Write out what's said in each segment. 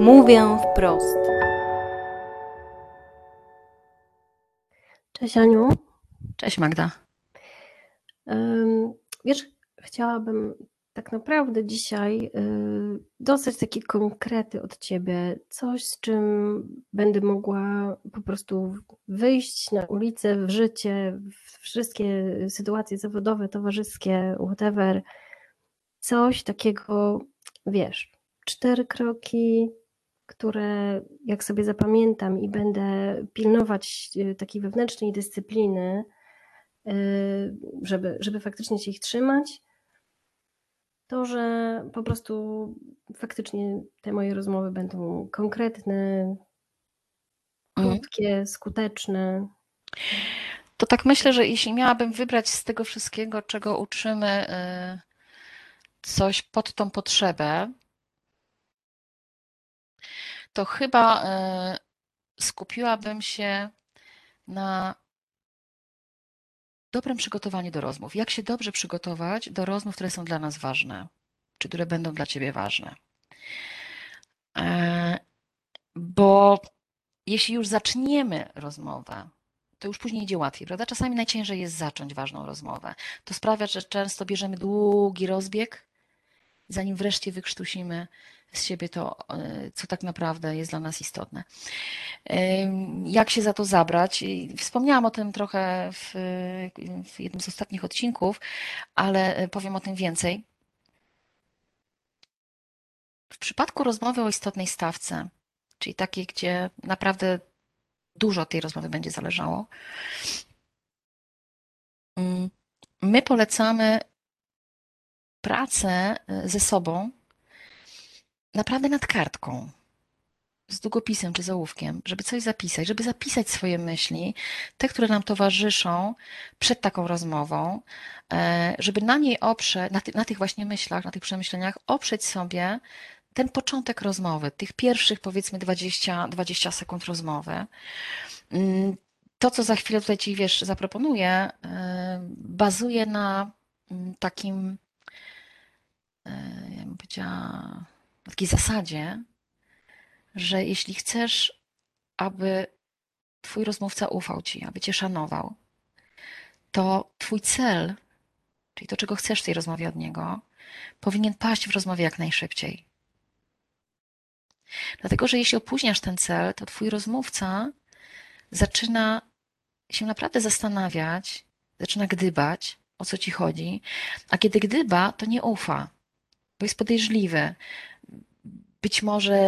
Mówię wprost. Cześć Aniu. Cześć Magda. Wiesz, chciałabym tak naprawdę dzisiaj y, dostać takie konkrety od Ciebie, coś z czym będę mogła po prostu wyjść na ulicę, w życie, w wszystkie sytuacje zawodowe, towarzyskie, whatever. Coś takiego, wiesz, cztery kroki, które jak sobie zapamiętam i będę pilnować y, takiej wewnętrznej dyscypliny, y, żeby, żeby faktycznie się ich trzymać, to, że po prostu faktycznie te moje rozmowy będą konkretne, Mhm. krótkie, skuteczne. To tak myślę, że jeśli miałabym wybrać z tego wszystkiego, czego uczymy, y, coś pod tą potrzebę, to chyba y, skupiłabym się na dobrym przygotowaniu do rozmów. Jak się dobrze przygotować do rozmów, które są dla nas ważne, czy które będą dla ciebie ważne. E, Bo jeśli już zaczniemy rozmowę, to już później idzie łatwiej, prawda? Czasami najciężej jest zacząć ważną rozmowę. To sprawia, że często bierzemy długi rozbieg, zanim wreszcie wykrztusimy z siebie to, e, co tak naprawdę jest dla nas istotne. Jak się za to zabrać? Wspomniałam o tym trochę w, w jednym z ostatnich odcinków, ale e, powiem o tym więcej. W przypadku rozmowy o istotnej stawce, czyli takiej, gdzie naprawdę dużo tej rozmowy będzie zależało, ym, my polecamy pracę e, ze sobą naprawdę nad kartką, z długopisem czy z ołówkiem, żeby coś zapisać, żeby zapisać swoje myśli, te, które nam towarzyszą przed taką rozmową, e, żeby na niej oprzeć, na, ty, na tych właśnie myślach, na tych przemyśleniach oprzeć sobie ten początek rozmowy, tych pierwszych powiedzmy 20, 20 sekund rozmowy. Mm, To, co za chwilę tutaj Ci, wiesz, zaproponuję, e, bazuje na mm, takim, ja bym powiedziała, takiej zasadzie, że jeśli chcesz, aby Twój rozmówca ufał Ci, aby Cię szanował, to Twój cel, czyli to, czego chcesz w tej rozmowie od niego, powinien paść w rozmowie jak najszybciej. Dlatego, że jeśli opóźniasz ten cel, to Twój rozmówca zaczyna się naprawdę zastanawiać, zaczyna gdybać, o co Ci chodzi, a kiedy gdyba, to nie ufa, bo jest podejrzliwy. Być może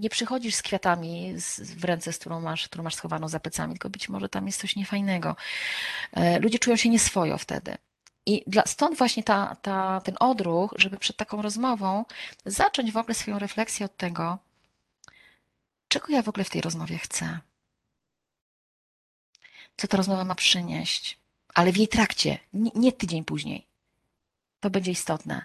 nie przychodzisz z kwiatami w ręce, z którą masz, którą masz schowaną za plecami, tylko być może tam jest coś niefajnego. E, Ludzie czują się nieswojo wtedy. I dla, stąd właśnie ta, ta, ten odruch, żeby przed taką rozmową zacząć w ogóle swoją refleksję od tego, czego ja w ogóle w tej rozmowie chcę. Co ta rozmowa ma przynieść, ale w jej trakcie, nie, nie tydzień później. To będzie istotne.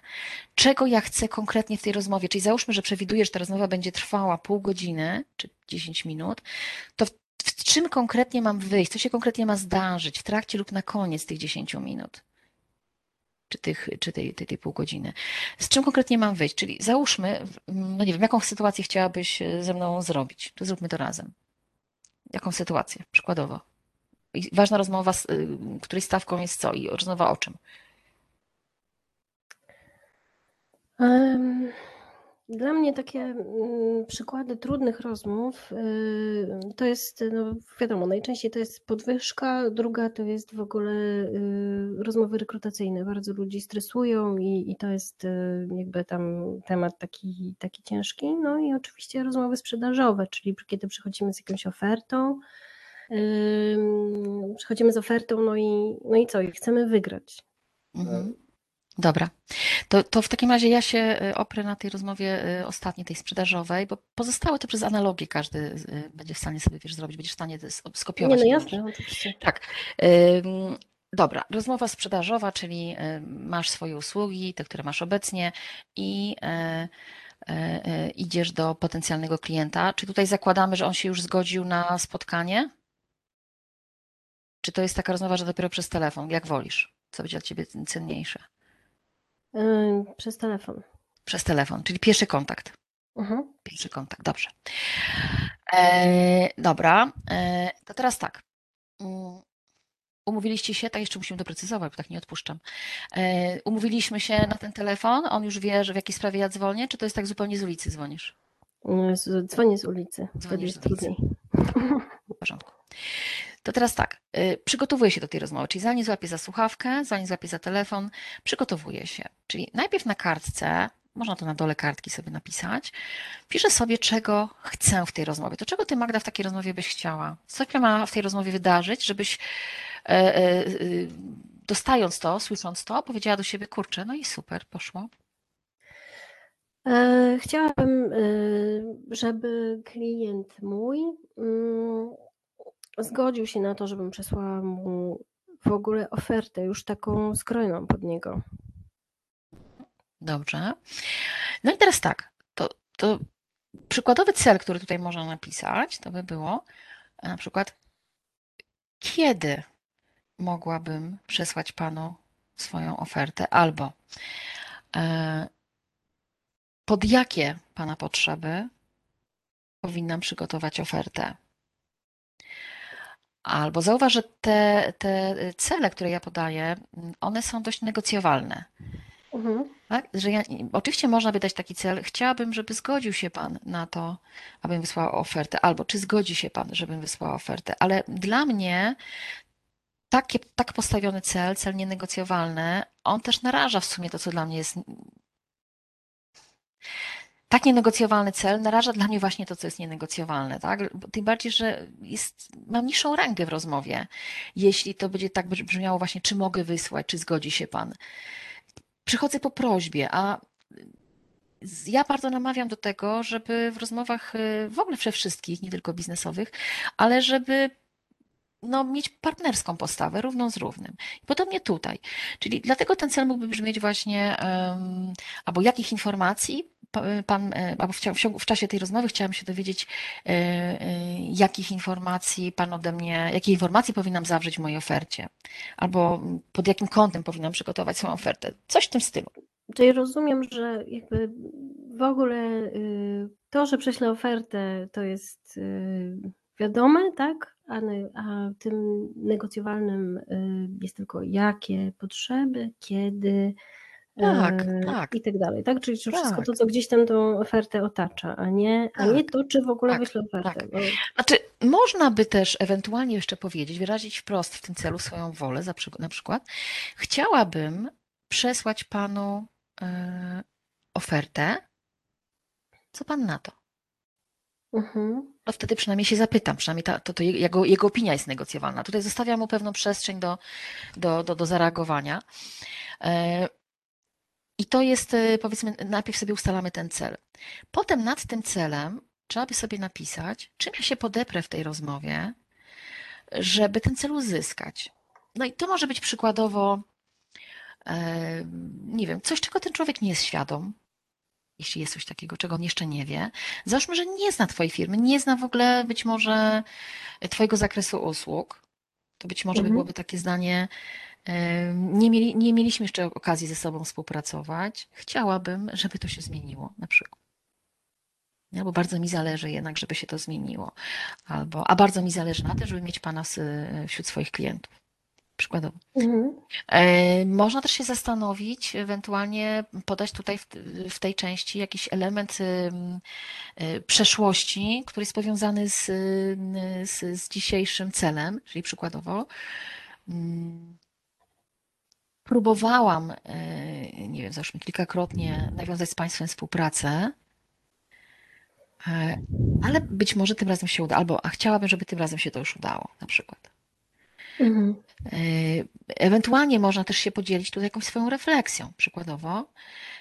Czego ja chcę konkretnie w tej rozmowie? Czyli załóżmy, że przewiduję, że ta rozmowa będzie trwała pół godziny czy 10 minut, to w, w czym konkretnie mam wyjść? Co się konkretnie ma zdarzyć w trakcie lub na koniec tych 10 minut? Czy, tych, czy tej, tej, tej pół godziny? Z czym konkretnie mam wyjść? Czyli załóżmy, no nie wiem, jaką sytuację chciałabyś e, ze mną zrobić? To zróbmy to razem. Jaką sytuację? Przykładowo. I ważna rozmowa, y, której stawką jest co? I rozmowa o czym? Dla mnie takie mm, przykłady trudnych rozmów y, to jest, no wiadomo, najczęściej to jest podwyżka, druga to jest w ogóle y, rozmowy rekrutacyjne. Bardzo ludzi stresują i, i to jest y, jakby tam temat taki, taki ciężki. No i oczywiście rozmowy sprzedażowe, czyli kiedy przychodzimy z jakąś ofertą, przychodzimy z ofertą, no i, no i co, i chcemy wygrać. Mhm. Dobra. To, to w takim razie ja się y, oprę na tej rozmowie y, ostatniej, tej sprzedażowej, bo pozostałe to przez analogię każdy y, będzie w stanie sobie wiesz, zrobić, będzie w stanie to s- Nie, skopiować. no jasne, może. oczywiście. Tak. Dobra, rozmowa sprzedażowa, czyli masz swoje usługi, te, które masz obecnie i idziesz do potencjalnego klienta. Czy tutaj zakładamy, że on się już zgodził na spotkanie? Czy to jest taka rozmowa, że dopiero przez telefon? Jak wolisz? Co będzie dla ciebie cenniejsze? Ym, Przez telefon. Przez telefon, czyli pierwszy kontakt. Mhm. Pierwszy kontakt, dobrze. E, dobra, e, to teraz tak. Mm, umówiliście się, tak jeszcze musimy doprecyzować, bo tak nie odpuszczam. E, umówiliśmy się na ten telefon, on już wie, że w jakiej sprawie ja dzwonię, czy to jest tak zupełnie z ulicy dzwonisz? Mm, Dzwonię z ulicy. Dzwonisz z ulicy. trudniej. W porządku. To teraz tak, y, przygotowuję się do tej rozmowy, czyli zanim złapię za słuchawkę, zanim złapię za telefon, przygotowuję się. Czyli najpierw na kartce, można to na dole kartki sobie napisać, piszę sobie, czego chcę w tej rozmowie. To czego ty, Magda, w takiej rozmowie byś chciała? Co się ma w tej rozmowie wydarzyć, żebyś e, e, e, dostając to, słysząc to, powiedziała do siebie, kurczę, no i super, poszło. Chciałabym, żeby klient mój mm, zgodził się na to, żebym przesłała mu w ogóle ofertę już taką skrojoną pod niego. Dobrze. No i teraz tak, to, to przykładowy cel, który tutaj można napisać, to by było e, na przykład, kiedy mogłabym przesłać panu swoją ofertę, albo e, pod jakie pana potrzeby powinnam przygotować ofertę. Albo zauważ, że te, te cele, które ja podaję, one są dość negocjowalne. Mhm. Tak? Że ja, oczywiście można by dać taki cel, chciałabym, żeby zgodził się Pan na to, abym wysłała ofertę, albo czy zgodzi się Pan, żebym wysłała ofertę, ale dla mnie takie, tak postawiony cel, cel nienegocjowalny, on też naraża w sumie to, co dla mnie jest. Tak nienegocjowalny cel naraża dla mnie właśnie to, co jest nienegocjowalne, tak? Tym bardziej, że jest, mam niższą rangę w rozmowie. Jeśli to będzie tak brzmiało właśnie, czy mogę wysłać, czy zgodzi się Pan przychodzę po prośbie, a ja bardzo namawiam do tego, żeby w rozmowach y, w ogóle we wszystkich, nie tylko biznesowych, ale żeby no, mieć partnerską postawę, równą z równym. Podobnie tutaj. Czyli dlatego ten cel mógłby brzmieć właśnie, em, albo jakich informacji pan, e, albo w, w, czasie tej rozmowy chciałam się dowiedzieć, e, e, jakich informacji pan ode mnie, jakie informacje powinnam zawrzeć w mojej ofercie, albo pod jakim kątem powinnam przygotować swoją ofertę. Coś w tym stylu. Czyli rozumiem, że jakby w ogóle y, to, że prześlę ofertę, to jest y, wiadome, tak? A, a tym negocjowalnym y, jest tylko jakie potrzeby, kiedy Tak, e, tak, i tak dalej, tak? Czyli że wszystko tak, to, co gdzieś tam tą ofertę otacza, a nie, a nie tak, to, czy w ogóle tak, wyślę ofertę. tak. Bo, Znaczy, można by też ewentualnie jeszcze powiedzieć, wyrazić wprost w tym celu swoją wolę, za na przykład, chciałabym przesłać panu e, ofertę. Co pan na to? mhm, No wtedy przynajmniej się zapytam, przynajmniej ta, to, to jego, jego opinia jest negocjowalna. Tutaj zostawiam mu pewną przestrzeń do, do, do, do zareagowania. E, I to jest, e, powiedzmy, najpierw sobie ustalamy ten cel. Potem nad tym celem trzeba by sobie napisać, czym ja się podeprę w tej rozmowie, żeby ten cel uzyskać. No i to może być przykładowo, e, nie wiem, coś, czego ten człowiek nie jest świadom, jeśli jest coś takiego, czego on jeszcze nie wie. Załóżmy, że nie zna Twojej firmy, nie zna w ogóle być może Twojego zakresu usług. To być może by mhm, byłoby takie zdanie, e, nie, mieli, nie mieliśmy jeszcze okazji ze sobą współpracować. Chciałabym, żeby to się zmieniło, na przykład. Nie? Bo bardzo mi zależy jednak, żeby się to zmieniło. Albo, a bardzo mi zależy na tym, żeby mieć Pana wśród swoich klientów. Przykładowo. mhm, E, Można też się zastanowić, ewentualnie podać tutaj w, tej części jakiś element y, przeszłości, który jest powiązany z, z, z dzisiejszym celem, czyli przykładowo mm, próbowałam, y, nie wiem, załóżmy kilkakrotnie nawiązać z Państwem współpracę, e, ale być może tym razem się uda, albo a chciałabym, żeby tym razem się to już udało, na przykład. mhm, E, Ewentualnie można też się podzielić tutaj jakąś swoją refleksją. Przykładowo,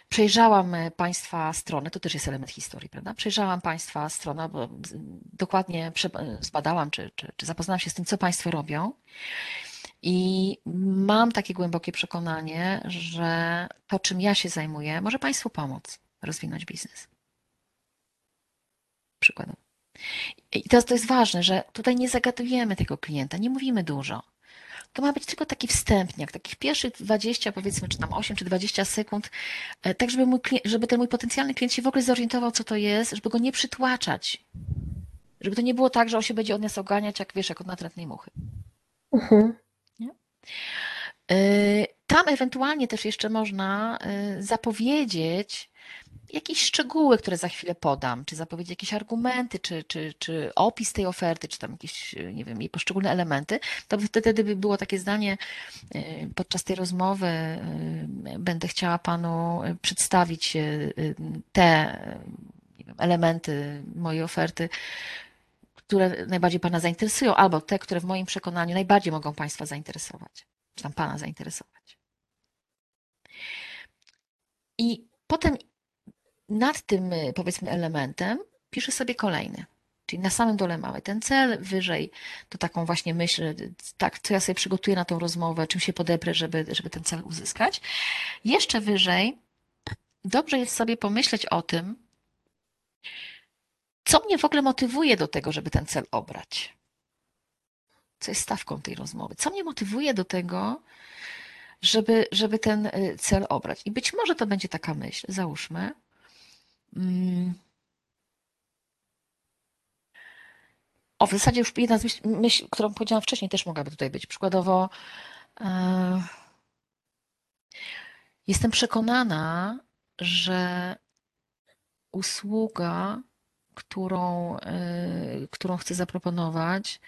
przejrzałam e, Państwa stronę, to też jest element historii, prawda? Przejrzałam Państwa stronę, bo z- dokładnie zbadałam, czy, czy, czy zapoznałam się z tym, co Państwo robią. I mam takie głębokie przekonanie, że to, czym ja się zajmuję, może Państwu pomóc rozwinąć biznes. Przykładowo. I teraz to jest ważne, że tutaj nie zagadujemy tego klienta, nie mówimy dużo. to ma być tylko taki wstępniak, takich pierwszych 20, powiedzmy, czy tam 8 czy 20 sekund, e, tak żeby, mój, żeby ten mój potencjalny klient się w ogóle zorientował, co to jest, żeby go nie przytłaczać. Żeby to nie było tak, że on się będzie od nas oganiać, jak wiesz, jak od natrętnej muchy. Mhm. Nie? E, tam ewentualnie też jeszcze można e, zapowiedzieć jakieś szczegóły, które za chwilę podam, czy zapowiedzieć jakieś argumenty, czy, czy, czy opis tej oferty, czy tam jakieś, nie wiem, jej poszczególne elementy, to wtedy by było takie zdanie, y, podczas tej rozmowy y, będę chciała Panu przedstawić y, te elementy mojej oferty, które najbardziej Pana zainteresują, albo te, które w moim przekonaniu najbardziej mogą Państwa zainteresować, czy tam Pana zainteresować. I potem nad tym, y, powiedzmy, elementem piszę sobie kolejny. Czyli na samym dole mamy ten cel, wyżej to taką właśnie myśl, tak, co ja sobie przygotuję na tą rozmowę, czym się podeprę, żeby, żeby ten cel uzyskać. Jeszcze wyżej dobrze jest sobie pomyśleć o tym, co mnie w ogóle motywuje do tego, żeby ten cel obrać. Co jest stawką tej rozmowy? Co mnie motywuje do tego, żeby, żeby ten y, cel obrać? I być może to będzie taka myśl, załóżmy, Mm. O, w zasadzie już jedna z myśl, myśl, którą powiedziałam wcześniej, też mogłaby tutaj być. Przykładowo, e, jestem przekonana, że usługa, którą, e, którą chcę zaproponować,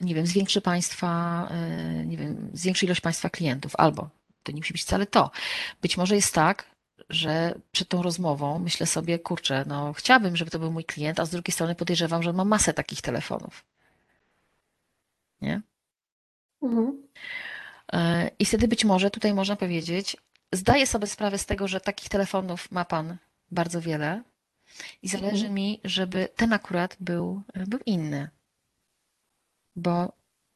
nie wiem, zwiększy Państwa, e, nie wiem, zwiększy ilość Państwa klientów, albo to nie musi być wcale to. Być może jest tak, że przed tą rozmową myślę sobie, kurczę, no chciałabym, żeby to był mój klient, a z drugiej strony podejrzewam, że on ma masę takich telefonów. Nie? Mhm. E, I wtedy być może tutaj można powiedzieć, zdaję sobie sprawę z tego, że takich telefonów ma pan bardzo wiele i zależy mhm. mi, żeby ten akurat był, był inny. Bo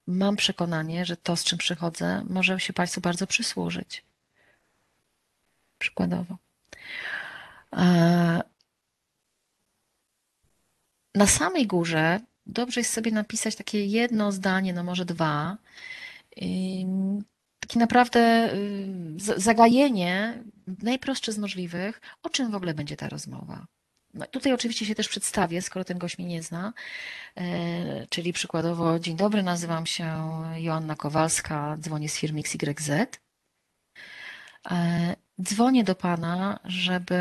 mam przekonanie, że to, z czym przychodzę, może się Państwu bardzo przysłużyć przykładowo. Na samej górze dobrze jest sobie napisać takie jedno zdanie, no może dwa, takie naprawdę zagajenie, najprostsze z możliwych, o czym w ogóle będzie ta rozmowa. No tutaj oczywiście się też przedstawię, skoro ten gość mnie nie zna, e, czyli przykładowo, dzień dobry, nazywam się Joanna Kowalska, dzwonię z firmy XYZ. E, dzwonię do Pana, żeby,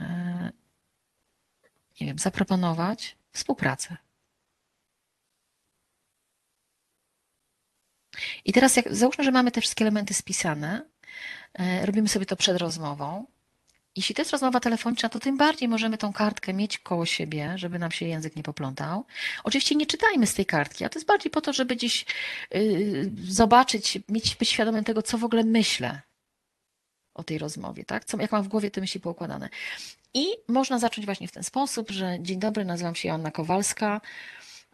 e, nie wiem, zaproponować współpracę. I teraz, jak, załóżmy, że mamy te wszystkie elementy spisane, robimy sobie to przed rozmową. Jeśli to jest rozmowa telefoniczna, to tym bardziej możemy tą kartkę mieć koło siebie, żeby nam się język nie poplątał. Oczywiście nie czytajmy z tej kartki, a to jest bardziej po to, żeby gdzieś yy, zobaczyć, mieć, być świadomym tego, co w ogóle myślę o tej rozmowie, tak? Co, jak mam w głowie te myśli poukładane. I można zacząć właśnie w ten sposób, że dzień dobry, nazywam się Joanna Kowalska.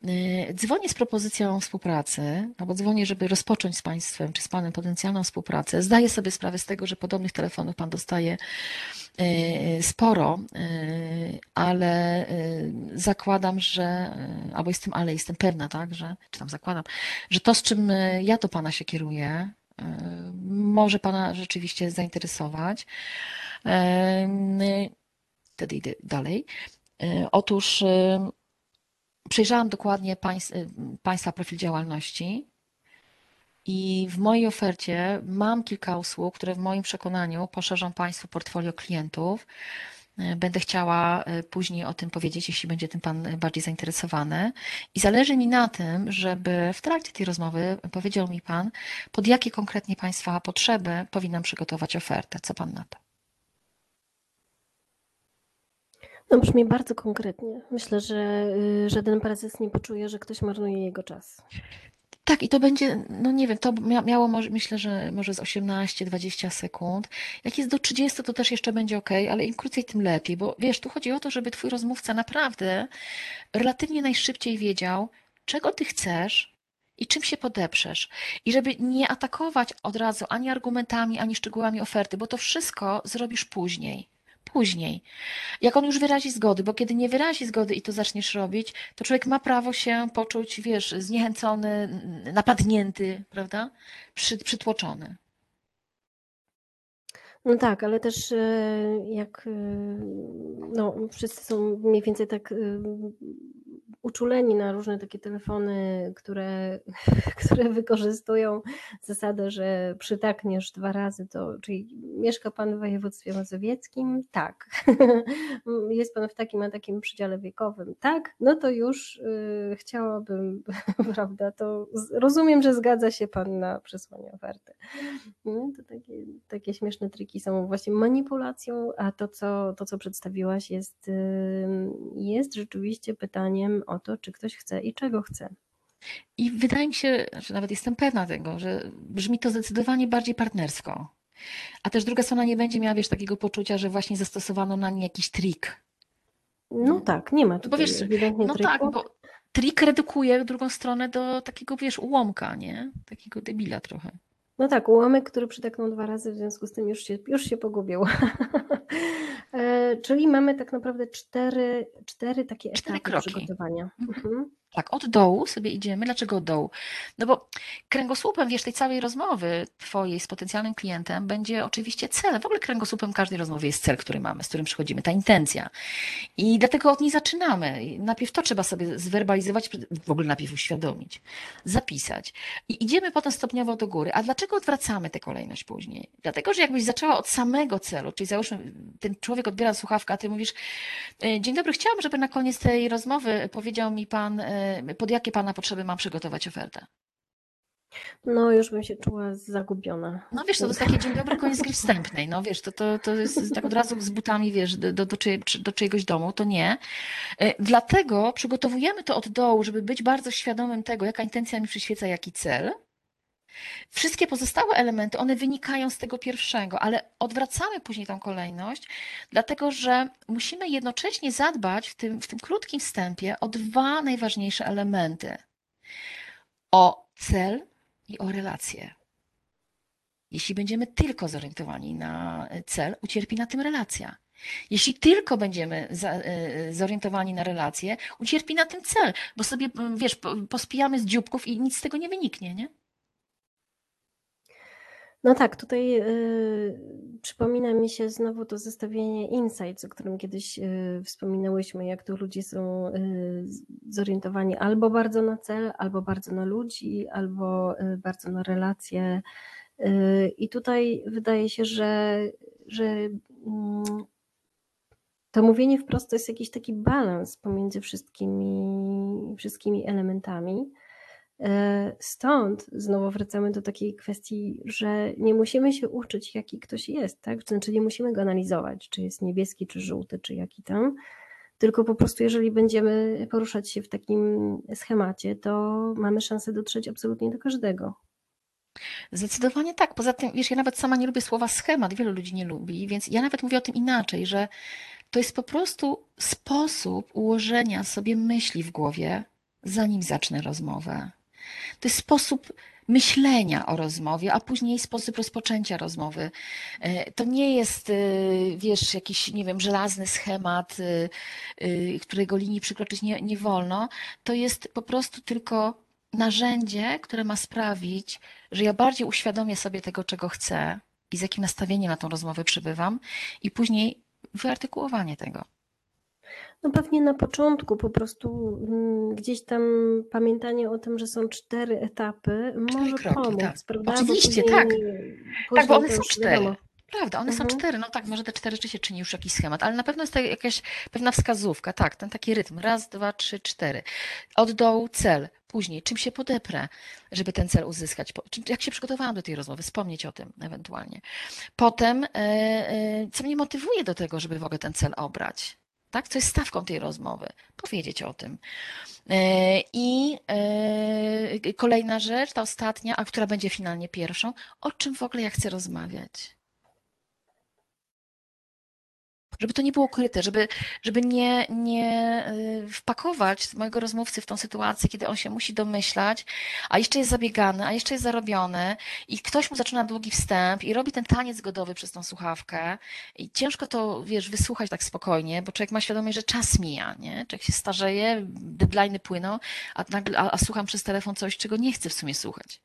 Y, dzwonię z propozycją współpracy, albo dzwonię, żeby rozpocząć z Państwem czy z Panem potencjalną współpracę. Zdaję sobie sprawę z tego, że podobnych telefonów Pan dostaje sporo, y, ale zakładam, że, albo jestem, ale jestem pewna, tak, że, czy tam zakładam, że to, z czym ja do Pana się kieruję, może Pana rzeczywiście zainteresować. Wtedy idę dalej. Otóż przejrzałam dokładnie Państwa profil działalności i w mojej ofercie mam kilka usług, które w moim przekonaniu poszerzą Państwu portfolio klientów E, będę chciała e, później o tym powiedzieć, jeśli będzie tym Pan bardziej zainteresowany. I zależy mi na tym, żeby w trakcie tej rozmowy powiedział mi Pan, pod jakie konkretnie Państwa potrzeby powinnam przygotować ofertę. Co Pan na to? No brzmi bardzo konkretnie. Myślę, że y, żaden prezes nie poczuje, że ktoś marnuje jego czas. Tak, i to będzie, no nie wiem, to miało może, myślę, że może z 18-20 sekund. Jak jest do 30, to też jeszcze będzie ok, ale im krócej, tym lepiej, bo wiesz, tu chodzi o to, żeby twój rozmówca naprawdę relatywnie najszybciej wiedział, czego ty chcesz i czym się podeprzesz. I żeby nie atakować od razu ani argumentami, ani szczegółami oferty, bo to wszystko zrobisz później później. Jak on już wyrazi zgody, bo kiedy nie wyrazi zgody i to zaczniesz robić, to człowiek ma prawo się poczuć, wiesz, zniechęcony, napadnięty, prawda? Przy, przytłoczony. No tak, ale też e, jak e, no, wszyscy są mniej więcej tak e, uczuleni na różne takie telefony, które, które wykorzystują zasadę, że przytakniesz dwa razy, to czyli mieszka Pan w województwie mazowieckim? Tak. Jest Pan w takim a takim przedziale wiekowym? Tak. No to już y, chciałabym, prawda, to rozumiem, że zgadza się Pan na przesłanie oferty. No, to takie, takie śmieszne triki są właśnie manipulacją, a to, co, to, co przedstawiłaś jest, y, jest rzeczywiście pytaniem o to, czy ktoś chce i czego chce. I wydaje mi się, że nawet jestem pewna tego, że brzmi to zdecydowanie bardziej partnersko. A też druga strona nie będzie miała, wiesz, takiego poczucia, że właśnie zastosowano na nie jakiś trik. No tak, nie ma tutaj bo wiesz, ewidentnie No triku. tak, bo trik redukuje drugą stronę do takiego, wiesz, ułomka, nie? Takiego debila trochę. No tak, ułamek, który przytaknął dwa razy, w związku z tym już się, już się pogubił. E, czyli mamy tak naprawdę cztery, cztery takie Cztery etapy kroki. przygotowania. Mhm. Tak, od dołu sobie idziemy. Dlaczego od dołu? No bo kręgosłupem, wiesz, tej całej rozmowy twojej z potencjalnym klientem będzie oczywiście cel. W ogóle kręgosłupem każdej rozmowy jest cel, który mamy, z którym przychodzimy, ta intencja. I dlatego od niej zaczynamy. Najpierw to trzeba sobie zwerbalizować, w ogóle najpierw uświadomić, zapisać. I idziemy potem stopniowo do góry. A dlaczego odwracamy tę kolejność później? Dlatego, że jakbyś zaczęła od samego celu, czyli załóżmy, ten człowiek odbiera słuchawkę, a ty mówisz, "E, dzień dobry, chciałam, żeby na koniec tej rozmowy powiedział mi pan, e, pod jakie pana potrzeby mam przygotować ofertę. No już bym się czuła zagubiona. No wiesz, to jest takie dzień dobry, koniec gry wstępnej. No wiesz, to, to, to jest tak od razu z butami, wiesz, do, do, czyje, do czyjegoś domu, to nie. E, Dlatego przygotowujemy to od dołu, żeby być bardzo świadomym tego, jaka intencja mi przyświeca, jaki cel. Wszystkie pozostałe elementy, one wynikają z tego pierwszego, ale odwracamy później tą kolejność, dlatego że musimy jednocześnie zadbać w tym, w tym krótkim wstępie o dwa najważniejsze elementy. O cel i o relacje. Jeśli będziemy tylko zorientowani na cel, ucierpi na tym relacja. Jeśli tylko będziemy y, zorientowani na relacje, ucierpi na tym cel, bo sobie, wiesz, po- pospijamy z dzióbków i nic z tego nie wyniknie, nie? No tak, tutaj y, przypomina mi się znowu to zestawienie Insights, o którym kiedyś y, wspominałyśmy, jak tu ludzie są y, zorientowani albo bardzo na cel, albo bardzo na ludzi, albo bardzo na relacje. I tutaj wydaje się, że, że mm, to mówienie wprost to jest jakiś taki balans pomiędzy wszystkimi, wszystkimi elementami. E, Stąd znowu wracamy do takiej kwestii, że nie musimy się uczyć, jaki ktoś jest, tak? Znaczy nie musimy go analizować, czy jest niebieski, czy żółty, czy jaki tam, tylko po prostu jeżeli będziemy poruszać się w takim schemacie, to mamy szansę dotrzeć absolutnie do każdego. Zdecydowanie tak. Poza tym, wiesz, ja nawet sama nie lubię słowa schemat, wielu ludzi nie lubi, więc ja nawet mówię o tym inaczej, że to jest po prostu sposób ułożenia sobie myśli w głowie, zanim zacznę rozmowę. To jest sposób myślenia o rozmowie, a później sposób rozpoczęcia rozmowy. E, To nie jest, e, wiesz, jakiś, nie wiem, żelazny schemat, e, którego linii przekroczyć nie, nie wolno. To jest po prostu tylko narzędzie, które ma sprawić, że ja bardziej uświadomię sobie tego, czego chcę i z jakim nastawieniem na tą rozmowę przybywam, i później wyartykułowanie tego. No pewnie na początku po prostu mm, gdzieś tam pamiętanie o tym, że są cztery etapy może kroki, pomóc, tak. prawda? Oczywiście, później- tak. Tak, bo później one są cztery. wiadomo. Prawda, one są Mhm. cztery. No tak, może te cztery rzeczy się czyni już jakiś schemat, ale na pewno jest to jakaś pewna wskazówka, tak, ten taki rytm. Raz, dwa, trzy, cztery. Od dołu cel, później czym się podeprę, żeby ten cel uzyskać. Jak się przygotowałam do tej rozmowy, wspomnieć o tym ewentualnie. Potem, e, e, co mnie motywuje do tego, żeby w ogóle ten cel obrać. Tak, co jest stawką tej rozmowy, powiedzieć o tym. E, I e, kolejna rzecz, ta ostatnia, a która będzie finalnie pierwszą, o czym w ogóle ja chcę rozmawiać. Żeby to nie było ukryte, żeby, żeby nie, nie y, wpakować mojego rozmówcy w tą sytuację, kiedy on się musi domyślać, a jeszcze jest zabiegany, a jeszcze jest zarobiony i ktoś mu zaczyna długi wstęp i robi ten taniec godowy przez tą słuchawkę i ciężko to, wiesz, wysłuchać tak spokojnie, bo człowiek ma świadomość, że czas mija, nie? Człowiek się starzeje, deadline'y płyną, a, nagle, a, a słucham przez telefon coś, czego nie chcę w sumie słuchać.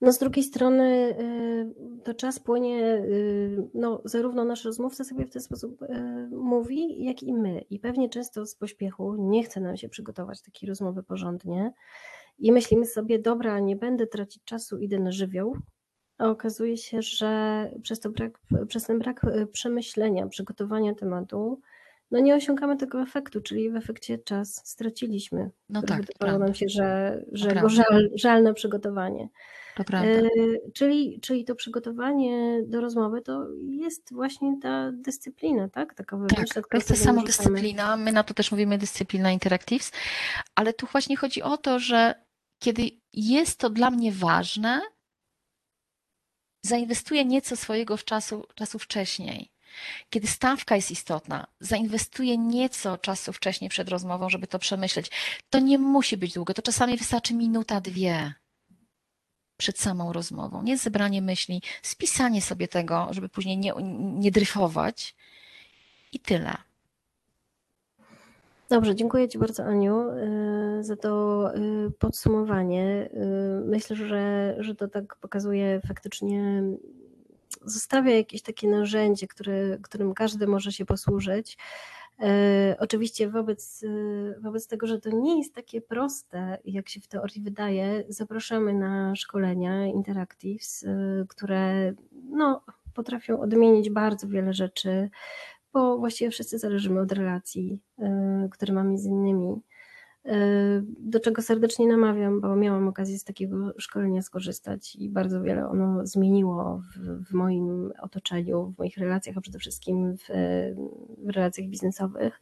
No z drugiej strony y, to czas płynie, y, no zarówno nasz rozmówca sobie w ten sposób y, mówi, jak i my. I pewnie często z pośpiechu nie chce nam się przygotować takiej rozmowy porządnie i myślimy sobie, dobra, nie będę tracić czasu, idę na żywioł, a okazuje się, że przez, to brak, przez ten brak przemyślenia, przygotowania tematu, no nie osiągamy tego efektu, czyli w efekcie czas straciliśmy. No tak, Wydawało nam się, że, że go żal, żal na przygotowanie. To prawda. E, czyli, czyli to przygotowanie do rozmowy to jest właśnie ta dyscyplina, tak? Taka wewnętrzna, tak, to jest ta samodyscyplina. My na to też mówimy dyscyplina interactives, ale tu właśnie chodzi o to, że kiedy jest to dla mnie ważne, zainwestuję nieco swojego czasu, czasu wcześniej. Kiedy stawka jest istotna, zainwestuję nieco czasu wcześniej przed rozmową, żeby to przemyśleć. To nie musi być długo, to czasami wystarczy minuta, dwie przed samą rozmową. Nie zebranie myśli, spisanie sobie tego, żeby później nie, nie dryfować i tyle. Dobrze, dziękuję Ci bardzo, Aniu, y, za to y, podsumowanie. Y, myślę, że, że to tak pokazuje faktycznie, zostawia jakieś takie narzędzie, które, którym każdy może się posłużyć. E, oczywiście wobec, e, wobec tego, że to nie jest takie proste, jak się w teorii wydaje, zapraszamy na szkolenia Interactives, e, które no, potrafią odmienić bardzo wiele rzeczy, bo właściwie wszyscy zależymy od relacji, które mamy z innymi. Do czego serdecznie namawiam, bo miałam okazję z takiego szkolenia skorzystać i bardzo wiele ono zmieniło w, w moim otoczeniu, w moich relacjach, a przede wszystkim w, w relacjach biznesowych.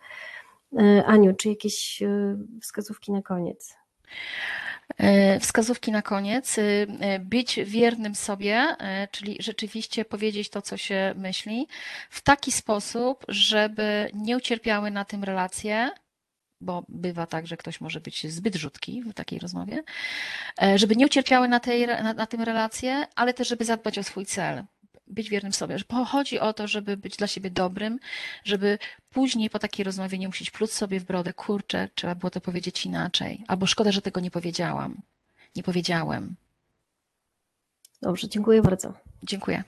Aniu, czy jakieś e, wskazówki na koniec? E, wskazówki na koniec. E, być wiernym sobie, czyli rzeczywiście powiedzieć to, co się myśli, w taki sposób, żeby nie ucierpiały na tym relacje, bo bywa tak, że ktoś może być zbyt rzutki w takiej rozmowie, e, żeby nie ucierpiały na, tej, na, na tym relacje, ale też, żeby zadbać o swój cel, być wiernym sobie. Chodzi o to, żeby być dla siebie dobrym, żeby później po takiej rozmowie nie musieć pluć sobie w brodę, kurczę, trzeba było to powiedzieć inaczej, albo szkoda, że tego nie powiedziałam, nie powiedziałem. Dobrze, dziękuję bardzo. Dziękuję.